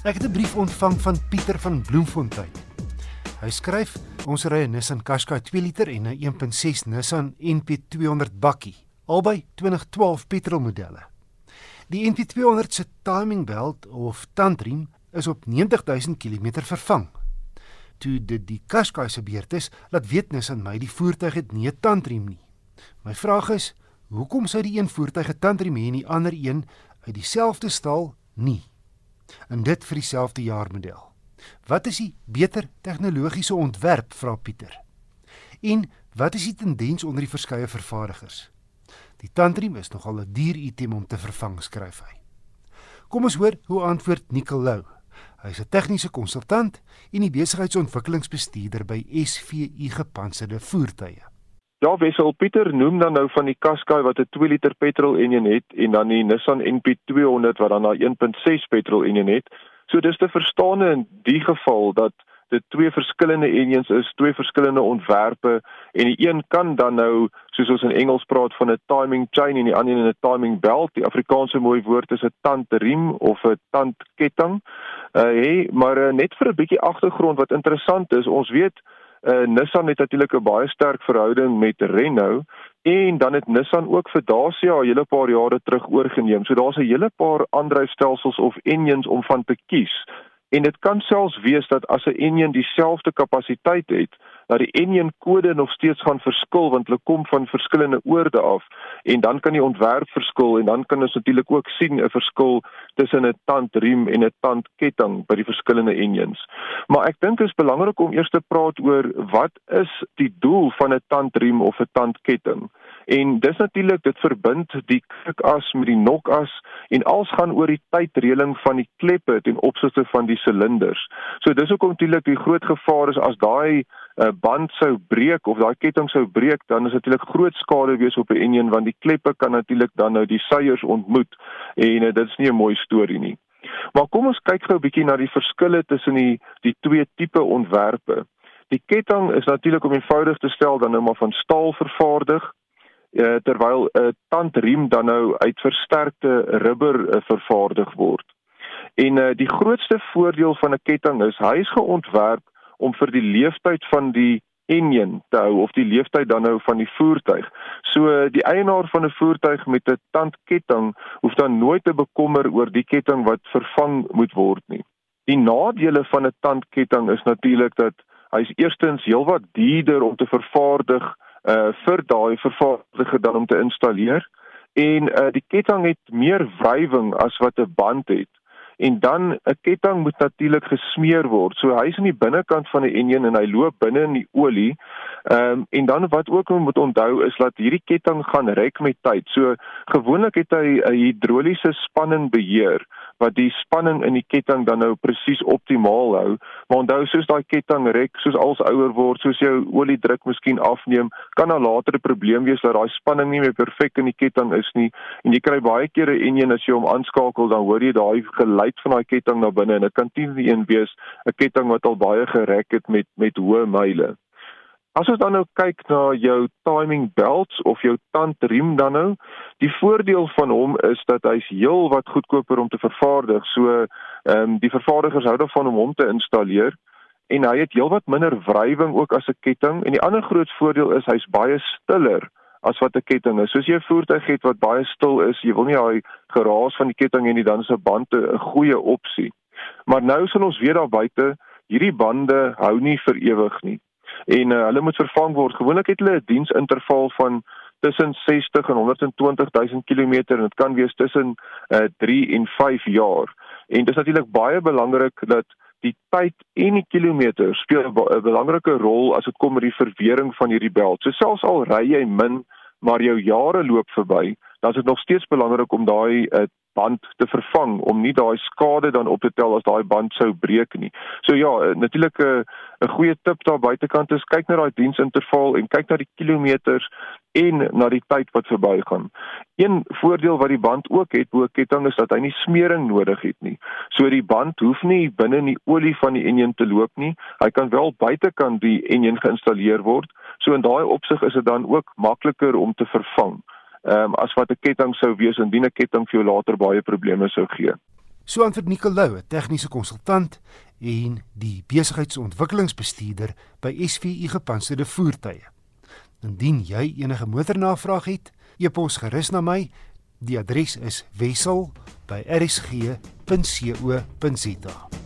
Ek het 'n brief ontvang van Pieter van Bloemfontein. Hy skryf: "Ons ry 'n Nissan Qashqai 2 liter en 'n 1.6 Nissan NP200 bakkie, albei 2012 petrolmodelle. Die NP200 se timing belt of tandriem is op 90000 km vervang. Toe dit die Qashqai se beurt is, laat weet Nissan my die voertuig het nie 'n tandriem nie. My vraag is: hoekom sou die een voertuig 'n tandriem hê en die ander een uit dieselfde stal nie?" En dit vir dieselfde jaarmodel. Wat is die beter tegnologiese ontwerp vra Pieter? En wat is die tendens onder die verskeie vervaardigers? Die tandriem is nogal 'n duur item om te vervang, skryf hy. Kom ons hoor hoe antwoord Nicolou. Hy's 'n tegniese konsultant en die besigheidsontwikkelingsbestuurder by SVU Gepantserde Voertuie. Ja, Wessel Pieter noem dan nou van die Qashqai wat 'n 2 liter petrol enjin het en dan die Nissan NP200 wat dan 'n 1.6 petrol enjin het. So dis te verstaan in die geval dat dit twee verskillende enjins is, twee verskillende ontwerpe en die een kan dan nou soos ons in Engels praat van 'n timing chain en die ander een 'n timing belt. Die Afrikaanse mooi woord is 'n tandriem of 'n tandketting. Uh hey, maar uh, net vir 'n bietjie agtergrond wat interessant is, ons weet Uh, Nissan het natuurlik 'n baie sterk verhouding met Renault en dan het Nissan ook vir Dacia 'n hele paar jare terug oorgeneem. So daar's 'n hele paar aandryfstelsels of engines om van te kies. En dit kan selfs wees dat as 'n engine dieselfde kapasiteit het, dat die engine kode nog steeds gaan verskil want hulle kom van verskillende oorde af en dan kan die ontwerp verskil en dan kan ons natuurlik ook sien 'n verskil tussen 'n tandriem en 'n tandketting by die verskillende engines. Maar ek dink dit is belangrik om eers te praat oor wat is die doel van 'n tandriem of 'n tandketting? En dis natuurlik dit verbind die krikas met die nokas en alles gaan oor die tydreëling van die kleppe ten opsigte van die silinders. So dis ook natuurlik die groot gevaar is as daai uh, band sou breek of daai ketting sou breek, dan is natuurlik groot skade wees op 'n enjin want die kleppe kan natuurlik dan nou die seiers ontmoet en uh, dit is nie 'n mooi storie nie. Maar kom ons kyk gou 'n bietjie na die verskille tussen die die twee tipe ontwerpe. Die ketting is natuurlik om eenvoudig te stel dan nou maar van staal vervaardig uh, terwyl 'n uh, tandriem dan nou uit versterkte rubber uh, vervaardig word. En uh, die grootste voordeel van 'n ketting is hy is geontwerp om vir die leeftyd van die enjin te hou of die leeftyd dan nou van die voertuig. So die eienaar van 'n voertuig met 'n tandketting hoef dan nooit te bekommer oor die ketting wat vervang moet word nie. Die nadele van 'n tandketting is natuurlik dat hy is eerstens heelwat duurder om te vervaardig uh vir daai vervaardiger dan om te installeer en uh die ketting het meer wrywing as wat 'n band het en dan 'n ketting moet natuurlik gesmeer word. So hy's aan die binnekant van die enjin en hy loop binne in die olie. Um, en dan wat ook moet onthou is dat hierdie ketting gaan rek met tyd. So gewoonlik het hy 'n hidroliese spanning beheer wat die spanning in die ketting dan nou presies optimaal hou. Maar onthou soos daai ketting rek, soos als ouer word, soos jou oliedruk miskien afneem, kan daar later 'n probleem wees dat daai spanning nie meer perfek in die ketting is nie. En jy kry baie kere en een as jy hom aanskakel, dan hoor jy daai geluid van daai ketting na binne en dit kan teen die een wees 'n ketting wat al baie gerek het met met hoë myle. As ons dan nou kyk na jou timing belts of jou tandriem dan nou, die voordeel van hom is dat hy's heel wat goedkoper om te vervaardig. So, ehm um, die vervaardigers hou daarvan om hom te installeer en hy het heelwat minder wrywing ook as 'n ketting en die ander groot voordeel is hy's baie stiller as wat 'n ketting is. Soos jy 'n voertuig het wat baie stil is, jy wil nie daai geraas van die ketting hê nie, dan is 'n band 'n goeie opsie. Maar nou sal ons weer daar buite, hierdie bande hou nie vir ewig nie en uh, hulle moet vervang word. Gewoonlik het hulle 'n diensinterval van tussen 60 en 120 000 km en dit kan wees tussen uh, 3 en 5 jaar. En dit is natuurlik baie belangrik dat die tyd en die kilometer speel 'n belangrike rol as dit kom met die verwering van hierdie belt. So selfs al ry jy min, maar jou jare loop verby, dan is dit nog steeds belangrik om daai uh, band te vervang om nie daai skade dan op te tel as daai band sou breek nie. So ja, eh, natuurlik 'n uh, 'n goeie tip daar buitekant is kyk na daai diensinterval en kyk na die kilometers en na die tyd wat verbygaan. Een voordeel wat die band ook het bo ketting is dat hy nie smering nodig het nie. So die band hoef nie binne in die olie van die enjin te loop nie. Hy kan wel buitekant die enjin geïnstalleer word. So in daai opsig is dit dan ook makliker om te vervang ehm um, as wat 'n ketting sou wees indien 'n ketting vir jou later baie probleme sou gee. So antwoord Nicolou, 'n tegniese konsultant en die besigheidsontwikkelingsbestuurder by SVU Gepantserde Voertuie. Indien jy enige motornavraag het, e-pos gerus na my. Die adres is wissel@rsg.co.za.